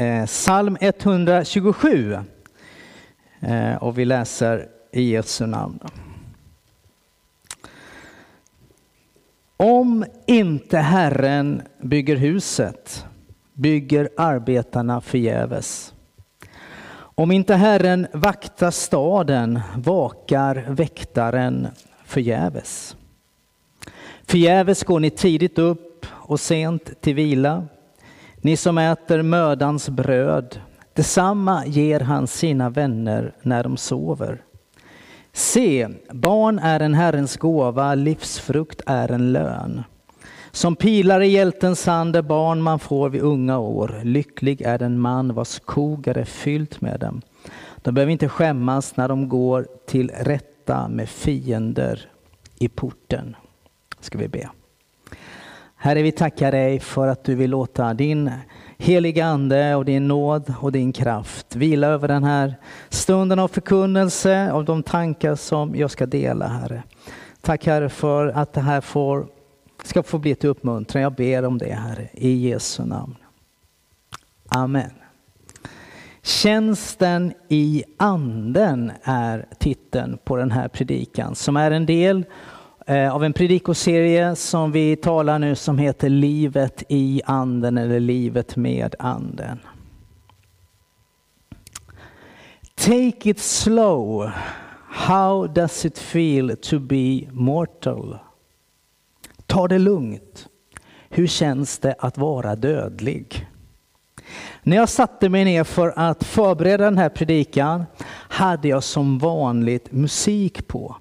Eh, psalm 127. Eh, och vi läser i Jesu namn. Om inte Herren bygger huset bygger arbetarna förgäves. Om inte Herren vaktar staden vakar väktaren förgäves. Förgäves går ni tidigt upp och sent till vila. Ni som äter mödans bröd, detsamma ger han sina vänner när de sover. Se, barn är en Herrens gåva, livsfrukt är en lön. Som pilar i hjältens hand är barn man får vid unga år. Lycklig är den man vars kogar är fyllt med dem. De behöver inte skämmas när de går till rätta med fiender i porten. Ska vi be. Herre, vi tackar dig för att du vill låta din heliga ande och din nåd och din kraft vila över den här stunden av förkunnelse av de tankar som jag ska dela, Herre. Tack Herre för att det här får, ska få bli till uppmuntran. Jag ber om det, Herre, i Jesu namn. Amen. Tjänsten i anden är titeln på den här predikan som är en del Eh, av en predikoserie som vi talar nu som heter Livet i anden eller Livet med anden. Take it slow. How does it feel to be mortal? Ta det lugnt. Hur känns det att vara dödlig? När jag satte mig ner för att förbereda den här predikan hade jag som vanligt musik på.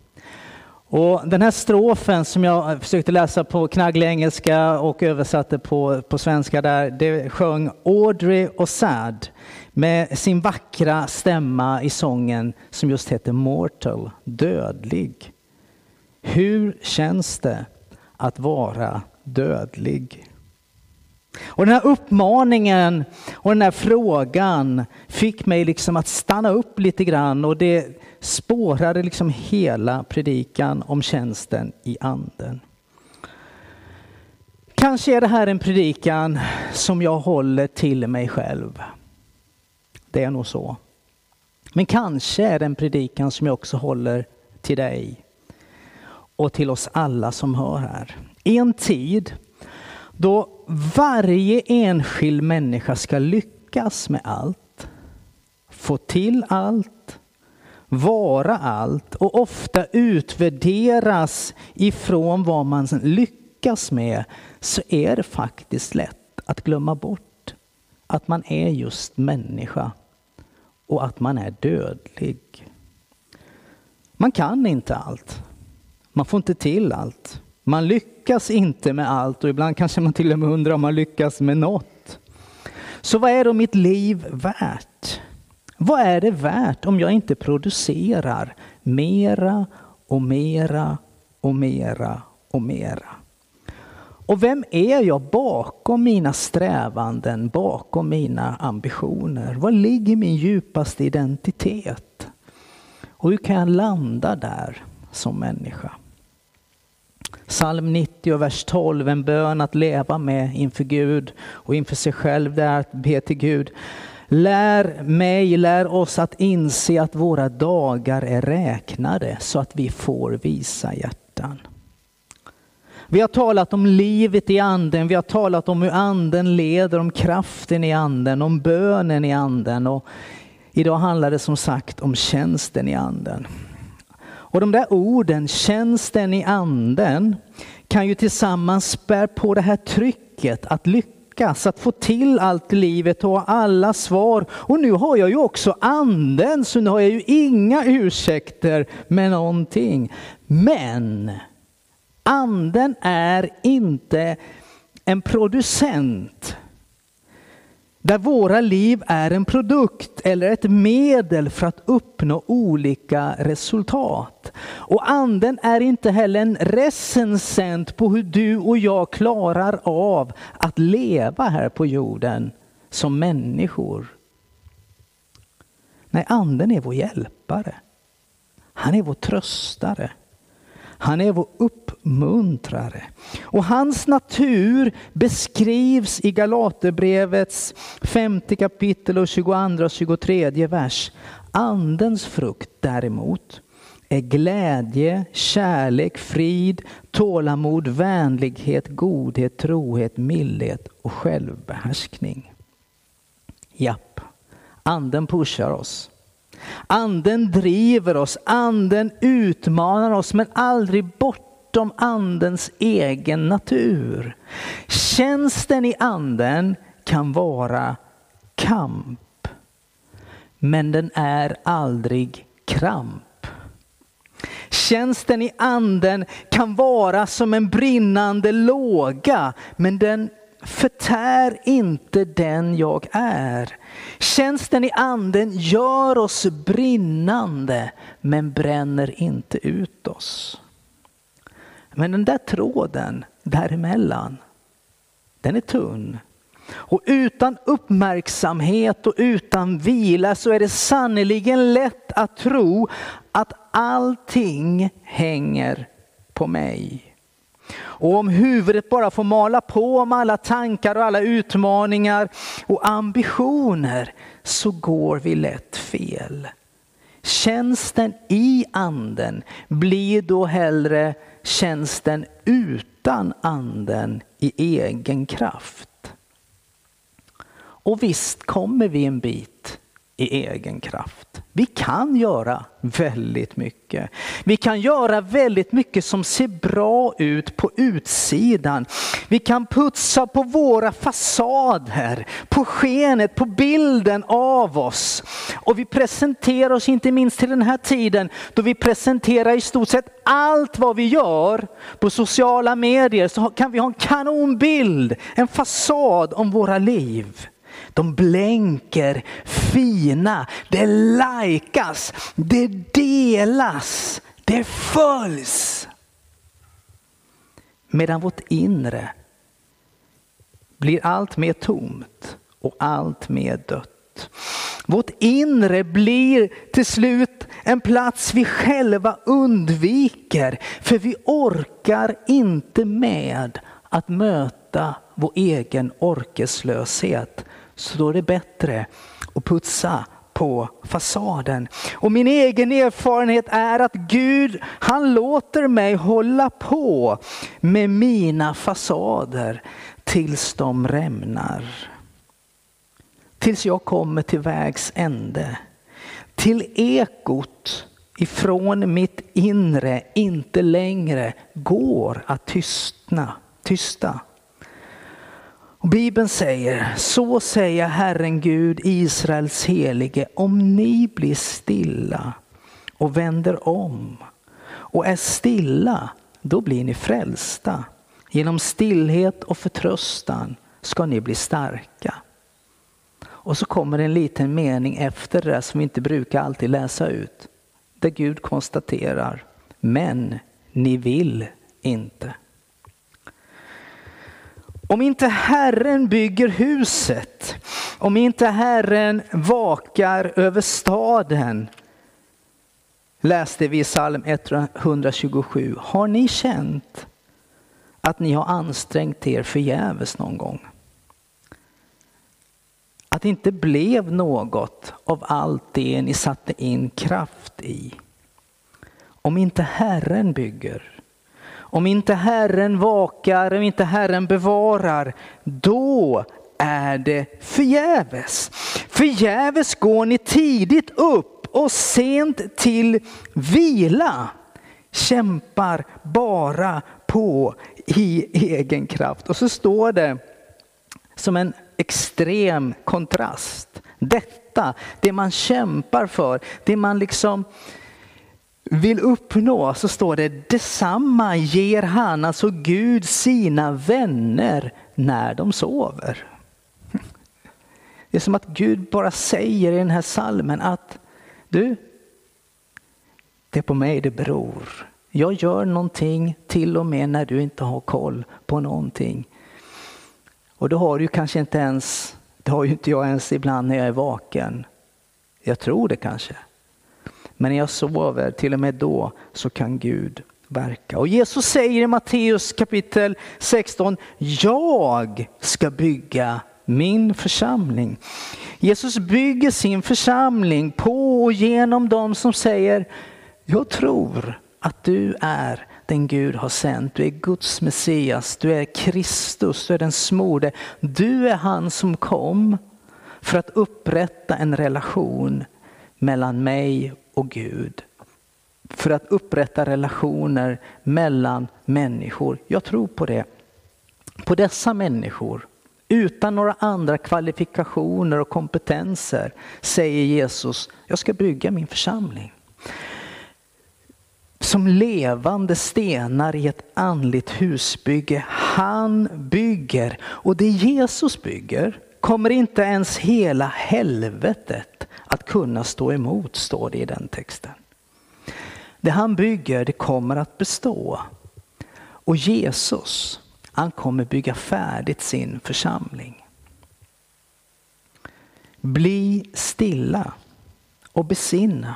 Och den här strofen som jag försökte läsa på knagglig engelska och översatte på, på svenska där, det sjöng Audrey och Sad med sin vackra stämma i sången som just heter Mortal, dödlig. Hur känns det att vara dödlig? Och den här uppmaningen och den här frågan fick mig liksom att stanna upp lite grann och det spårade liksom hela predikan om tjänsten i anden. Kanske är det här en predikan som jag håller till mig själv. Det är nog så. Men kanske är det en predikan som jag också håller till dig och till oss alla som hör här. I en tid då varje enskild människa ska lyckas med allt, få till allt, vara allt och ofta utvärderas ifrån vad man lyckas med så är det faktiskt lätt att glömma bort att man är just människa och att man är dödlig. Man kan inte allt. Man får inte till allt. Man lyckas inte med allt och ibland kanske man till och med undrar om man lyckas med något. Så vad är då mitt liv värt? Vad är det värt om jag inte producerar mera och mera och mera och mera? Och vem är jag bakom mina strävanden, bakom mina ambitioner? Var ligger min djupaste identitet? Och hur kan jag landa där som människa? Psalm 90 och vers 12, en bön att leva med inför Gud och inför sig själv, det är att be till Gud. Lär mig, lär oss att inse att våra dagar är räknade så att vi får visa hjärtan. Vi har talat om livet i anden, vi har talat om hur anden leder, om kraften i anden, om bönen i anden. Och idag handlar det som sagt om tjänsten i anden. Och de där orden, tjänsten i anden, kan ju tillsammans spär på det här trycket att lyckas lyckas, att få till allt i livet och ha alla svar. Och nu har jag ju också anden, så nu har jag ju inga ursäkter med någonting. Men anden är inte en producent. Där våra liv är en produkt eller ett medel för att uppnå olika resultat. Och anden är inte heller en recensent på hur du och jag klarar av att leva här på jorden som människor. Nej, anden är vår hjälpare. Han är vår tröstare. Han är vår uppmuntrare. Och hans natur beskrivs i Galaterbrevets femte kapitel och 22 och 23 vers. Andens frukt däremot är glädje, kärlek, frid, tålamod, vänlighet, godhet, trohet, mildhet och självbehärskning. Japp, anden pushar oss. Anden driver oss, anden utmanar oss men aldrig bortom andens egen natur. Tjänsten i anden kan vara kamp. Men den är aldrig kramp. Tjänsten i anden kan vara som en brinnande låga men den förtär inte den jag är. Tjänsten i anden gör oss brinnande men bränner inte ut oss. Men den där tråden däremellan, den är tunn. Och utan uppmärksamhet och utan vila så är det sannerligen lätt att tro att allting hänger på mig. Och om huvudet bara får mala på med alla tankar och alla utmaningar och ambitioner så går vi lätt fel. Tjänsten i anden blir då hellre tjänsten utan anden i egen kraft. Och visst kommer vi en bit i egen kraft. Vi kan göra väldigt mycket. Vi kan göra väldigt mycket som ser bra ut på utsidan. Vi kan putsa på våra fasader, på skenet, på bilden av oss. Och vi presenterar oss inte minst till den här tiden då vi presenterar i stort sett allt vad vi gör på sociala medier så kan vi ha en kanonbild, en fasad om våra liv. De blänker fina, det likas, det delas, det följs. Medan vårt inre blir allt mer tomt och allt mer dött. Vårt inre blir till slut en plats vi själva undviker för vi orkar inte med att möta vår egen orkeslöshet så då är det bättre att putsa på fasaden. Och min egen erfarenhet är att Gud, han låter mig hålla på med mina fasader tills de rämnar. Tills jag kommer till vägs ände. Till ekot ifrån mitt inre inte längre går att tystna, tysta. Och Bibeln säger, så säger Herren Gud, Israels helige, om ni blir stilla och vänder om och är stilla, då blir ni frälsta. Genom stillhet och förtröstan ska ni bli starka. Och så kommer en liten mening efter det som vi inte brukar alltid läsa ut. Där Gud konstaterar, men ni vill inte. Om inte Herren bygger huset, om inte Herren vakar över staden, läste vi i psalm 127. Har ni känt att ni har ansträngt er förgäves någon gång? Att det inte blev något av allt det ni satte in kraft i. Om inte Herren bygger, om inte Herren vakar, om inte Herren bevarar, då är det förgäves. Förgäves går ni tidigt upp och sent till vila. Kämpar bara på i egen kraft. Och så står det som en extrem kontrast. Detta, det man kämpar för, det man liksom vill uppnå så står det detsamma ger han, alltså Gud, sina vänner när de sover. Det är som att Gud bara säger i den här salmen att du, det är på mig det beror. Jag gör någonting till och med när du inte har koll på någonting. Och då har du kanske inte ens, det har ju inte jag ens ibland när jag är vaken. Jag tror det kanske. Men när jag sover, till och med då, så kan Gud verka. Och Jesus säger i Matteus kapitel 16, jag ska bygga min församling. Jesus bygger sin församling på och genom dem som säger, jag tror att du är den Gud har sänt. Du är Guds Messias, du är Kristus, du är den smorde. Du är han som kom för att upprätta en relation mellan mig och Gud. För att upprätta relationer mellan människor. Jag tror på det. På dessa människor, utan några andra kvalifikationer och kompetenser, säger Jesus, jag ska bygga min församling som levande stenar i ett andligt husbygge. Han bygger och det Jesus bygger kommer inte ens hela helvetet att kunna stå emot, står det i den texten. Det han bygger, det kommer att bestå. Och Jesus, han kommer bygga färdigt sin församling. Bli stilla och besinna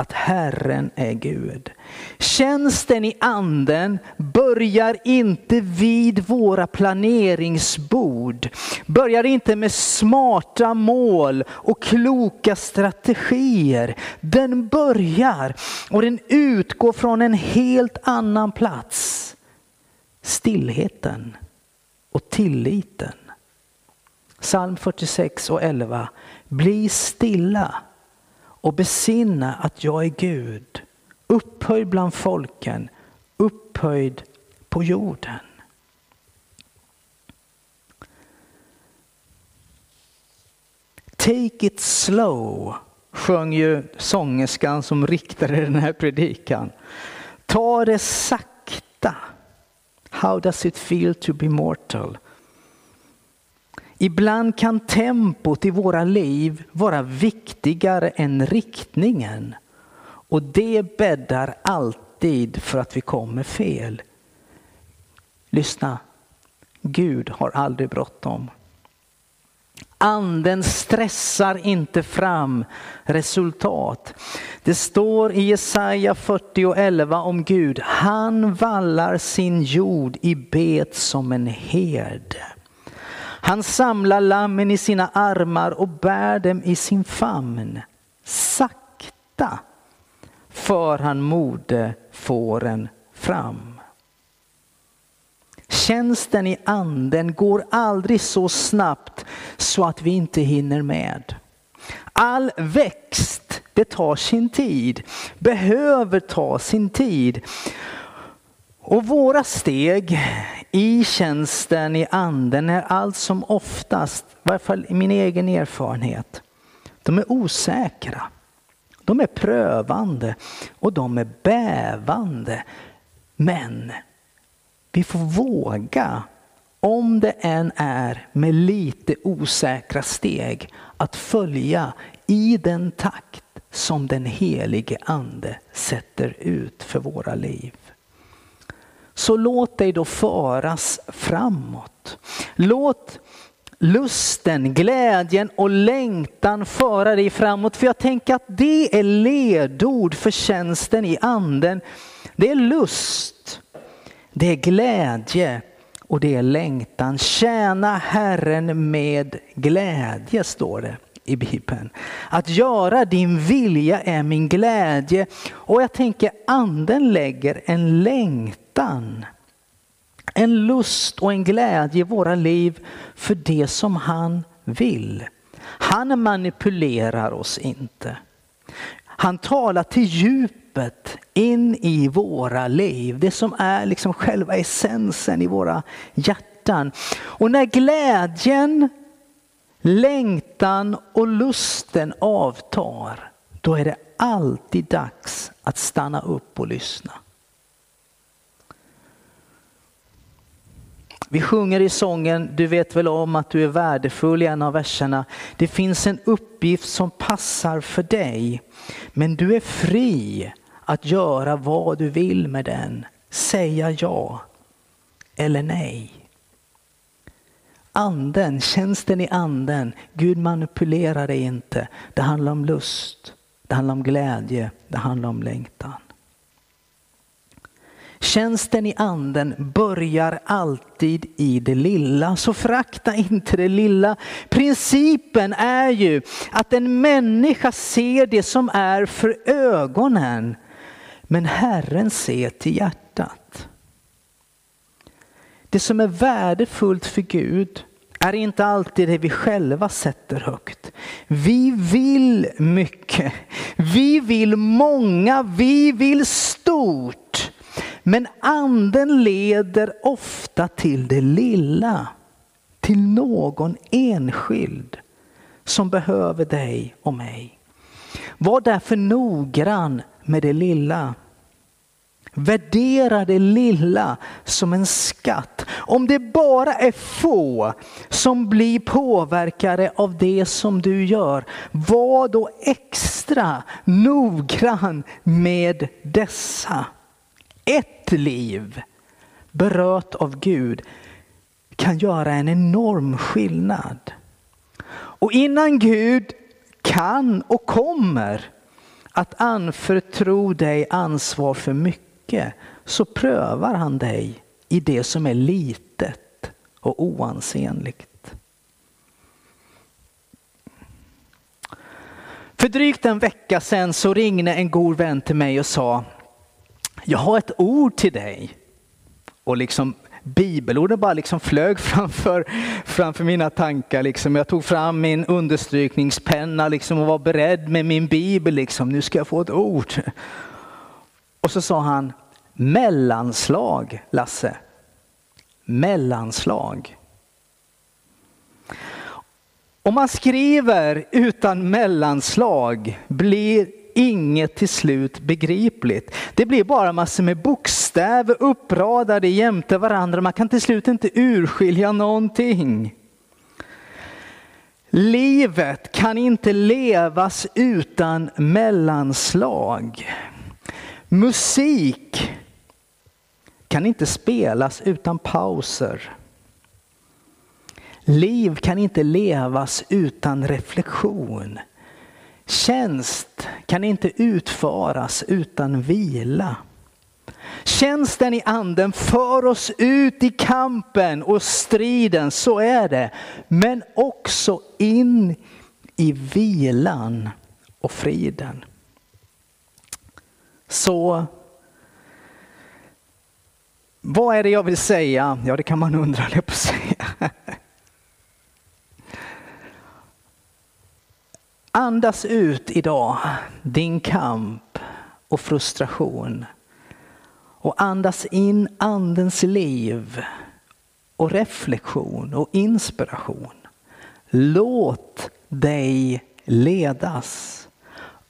att Herren är Gud. Tjänsten i anden börjar inte vid våra planeringsbord, börjar inte med smarta mål och kloka strategier. Den börjar och den utgår från en helt annan plats. Stillheten och tilliten. Psalm 46 och 11. Bli stilla och besinna att jag är Gud, upphöjd bland folken, upphöjd på jorden. Take it slow sjöng ju sångerskan som riktade den här predikan. Ta det sakta. How does it feel to be mortal? Ibland kan tempot i våra liv vara viktigare än riktningen. Och det bäddar alltid för att vi kommer fel. Lyssna, Gud har aldrig bråttom. Anden stressar inte fram resultat. Det står i Jesaja 40 och 11 om Gud. Han vallar sin jord i bet som en herde. Han samlar lammen i sina armar och bär dem i sin famn. Sakta för han modefåren fram. Tjänsten i anden går aldrig så snabbt så att vi inte hinner med. All växt, det tar sin tid, behöver ta sin tid. Och våra steg i tjänsten i anden är allt som oftast, i varje fall i min egen erfarenhet, de är osäkra. De är prövande och de är bävande. Men vi får våga, om det än är med lite osäkra steg, att följa i den takt som den helige ande sätter ut för våra liv. Så låt dig då föras framåt. Låt lusten, glädjen och längtan föra dig framåt. För jag tänker att det är ledord för tjänsten i anden. Det är lust, det är glädje och det är längtan. Tjäna Herren med glädje står det i Bibeln. Att göra din vilja är min glädje. Och jag tänker anden lägger en längtan, en lust och en glädje i våra liv för det som han vill. Han manipulerar oss inte. Han talar till djupet in i våra liv. Det som är liksom själva essensen i våra hjärtan. Och när glädjen längtan och lusten avtar, då är det alltid dags att stanna upp och lyssna. Vi sjunger i sången, du vet väl om att du är värdefull i en av verserna. Det finns en uppgift som passar för dig, men du är fri att göra vad du vill med den. Säga ja eller nej. Anden, tjänsten i anden, Gud manipulerar dig inte. Det handlar om lust, det handlar om glädje, det handlar om längtan. Tjänsten i anden börjar alltid i det lilla, så frakta inte det lilla. Principen är ju att en människa ser det som är för ögonen, men Herren ser till hjärtat. Det som är värdefullt för Gud är inte alltid det vi själva sätter högt. Vi vill mycket. Vi vill många. Vi vill stort. Men anden leder ofta till det lilla. Till någon enskild som behöver dig och mig. Var därför noggrann med det lilla. Värdera det lilla som en skatt. Om det bara är få som blir påverkade av det som du gör, var då extra noggrann med dessa. Ett liv berört av Gud kan göra en enorm skillnad. Och innan Gud kan och kommer att anförtro dig ansvar för mycket mycket så prövar han dig i det som är litet och oansenligt. För drygt en vecka sedan så ringde en god vän till mig och sa jag har ett ord till dig. Och liksom bibelorden bara liksom flög framför, framför mina tankar. Liksom. Jag tog fram min understrykningspenna liksom och var beredd med min bibel. Liksom. Nu ska jag få ett ord. Och så sa han, mellanslag Lasse. Mellanslag. Om man skriver utan mellanslag blir inget till slut begripligt. Det blir bara massor med bokstäver uppradade jämte varandra. Man kan till slut inte urskilja någonting. Livet kan inte levas utan mellanslag. Musik kan inte spelas utan pauser. Liv kan inte levas utan reflektion. Tjänst kan inte utföras utan vila. Tjänsten i anden för oss ut i kampen och striden, så är det. Men också in i vilan och friden. Så vad är det jag vill säga? Ja, det kan man undra, på att säga. Andas ut idag din kamp och frustration. Och andas in andens liv och reflektion och inspiration. Låt dig ledas.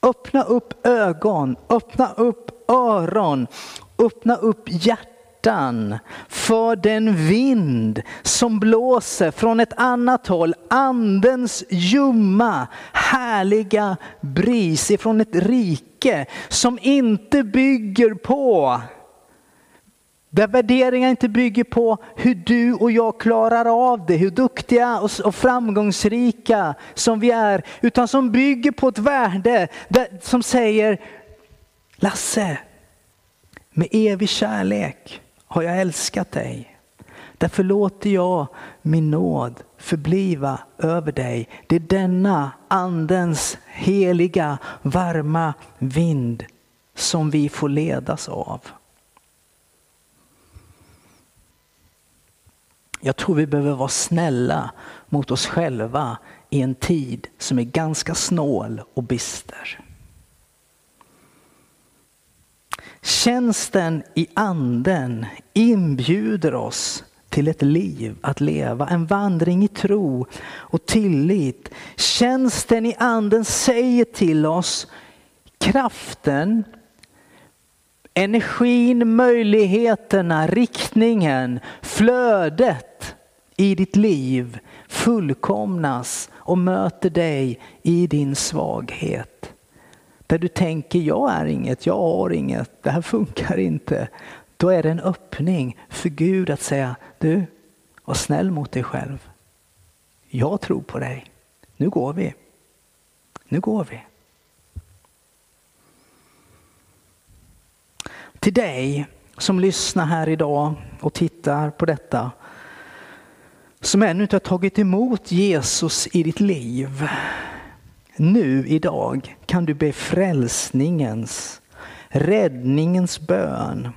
Öppna upp ögon, öppna upp öron, öppna upp hjärtan för den vind som blåser från ett annat håll. Andens ljumma, härliga bris ifrån ett rike som inte bygger på där värderingar inte bygger på hur du och jag klarar av det, hur duktiga och framgångsrika som vi är, utan som bygger på ett värde som säger Lasse, med evig kärlek har jag älskat dig. Därför låter jag min nåd förbliva över dig. Det är denna andens heliga, varma vind som vi får ledas av. Jag tror vi behöver vara snälla mot oss själva i en tid som är ganska snål och bister. Tjänsten i anden inbjuder oss till ett liv att leva, en vandring i tro och tillit. Tjänsten i anden säger till oss kraften energin, möjligheterna, riktningen, flödet i ditt liv fullkomnas och möter dig i din svaghet. Där du tänker, jag är inget, jag har inget, det här funkar inte. Då är det en öppning för Gud att säga, du, var snäll mot dig själv. Jag tror på dig. Nu går vi. Nu går vi. Till dig som lyssnar här idag och tittar på detta. Som ännu inte har tagit emot Jesus i ditt liv. Nu idag kan du be frälsningens, räddningens bön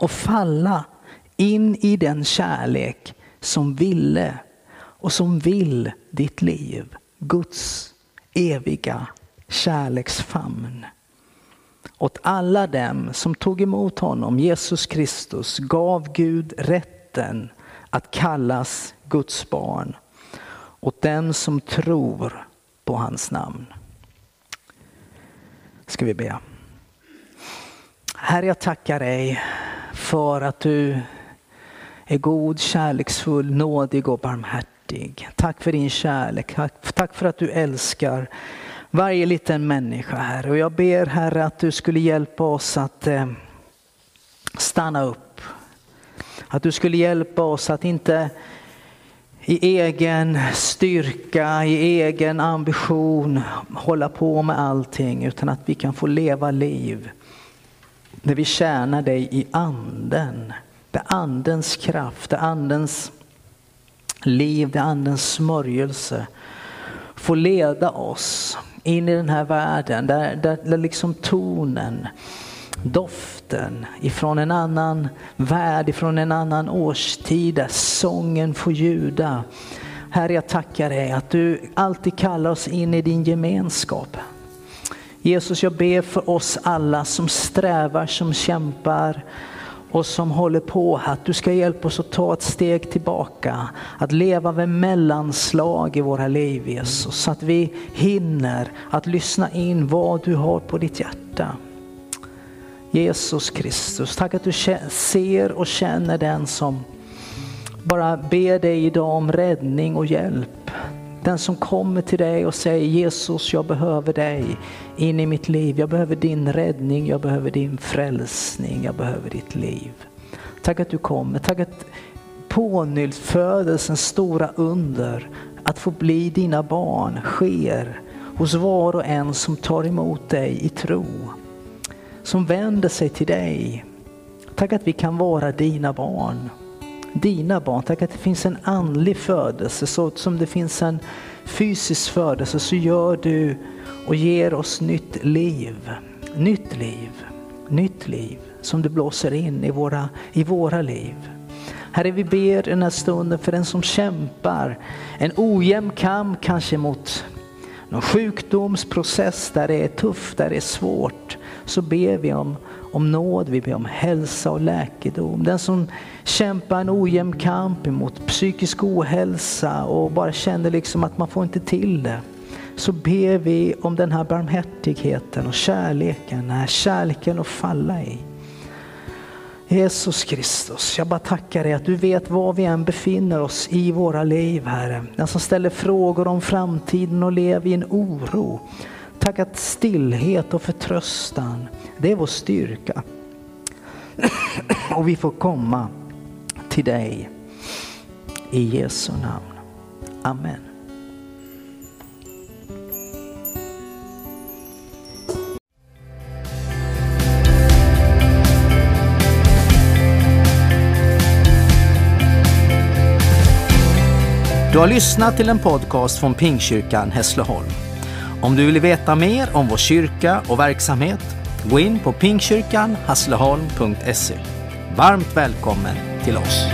och falla in i den kärlek som ville och som vill ditt liv. Guds eviga kärleksfamn. Åt alla dem som tog emot honom, Jesus Kristus, gav Gud rätten att kallas Guds barn. Åt dem som tror på hans namn. Ska vi be. Herre, jag tackar dig för att du är god, kärleksfull, nådig och barmhärtig. Tack för din kärlek. Tack för att du älskar varje liten människa, Herre. Och jag ber, Herre, att du skulle hjälpa oss att eh, stanna upp. Att du skulle hjälpa oss att inte i egen styrka, i egen ambition hålla på med allting, utan att vi kan få leva liv där vi tjänar dig i anden. Det andens kraft, det andens liv, det andens smörjelse får leda oss in i den här världen där, där, där liksom tonen, doften ifrån en annan värld, ifrån en annan årstid, där sången får ljuda. Herre, jag tackar dig att du alltid kallar oss in i din gemenskap. Jesus, jag ber för oss alla som strävar, som kämpar och som håller på att du ska hjälpa oss att ta ett steg tillbaka. Att leva med mellanslag i våra liv Jesus. Så att vi hinner att lyssna in vad du har på ditt hjärta. Jesus Kristus, tack att du ser och känner den som bara ber dig idag om räddning och hjälp. Den som kommer till dig och säger Jesus, jag behöver dig in i mitt liv. Jag behöver din räddning, jag behöver din frälsning, jag behöver ditt liv. Tack att du kommer. Tack att pånyttfödelsens stora under, att få bli dina barn, sker hos var och en som tar emot dig i tro. Som vänder sig till dig. Tack att vi kan vara dina barn dina barn. Tack att det finns en andlig födelse så som det finns en fysisk födelse så gör du och ger oss nytt liv. Nytt liv, nytt liv som du blåser in i våra, i våra liv. Herre, vi ber den här stunden för den som kämpar en ojämn kamp kanske mot någon sjukdomsprocess där det är tufft, där det är svårt. Så ber vi om om nåd, vi ber om hälsa och läkedom. Den som kämpar en ojämn kamp emot psykisk ohälsa och bara känner liksom att man får inte till det. Så ber vi om den här barmhärtigheten och kärleken, den här kärleken att falla i. Jesus Kristus, jag bara tackar dig att du vet var vi än befinner oss i våra liv, Herre. Den som ställer frågor om framtiden och lever i en oro. Tack att stillhet och förtröstan, det är vår styrka. Och vi får komma till dig i Jesu namn. Amen. Du har lyssnat till en podcast från Pingkyrkan Hässleholm. Om du vill veta mer om vår kyrka och verksamhet, gå in på pingstkyrkanhassleholm.se. Varmt välkommen till oss.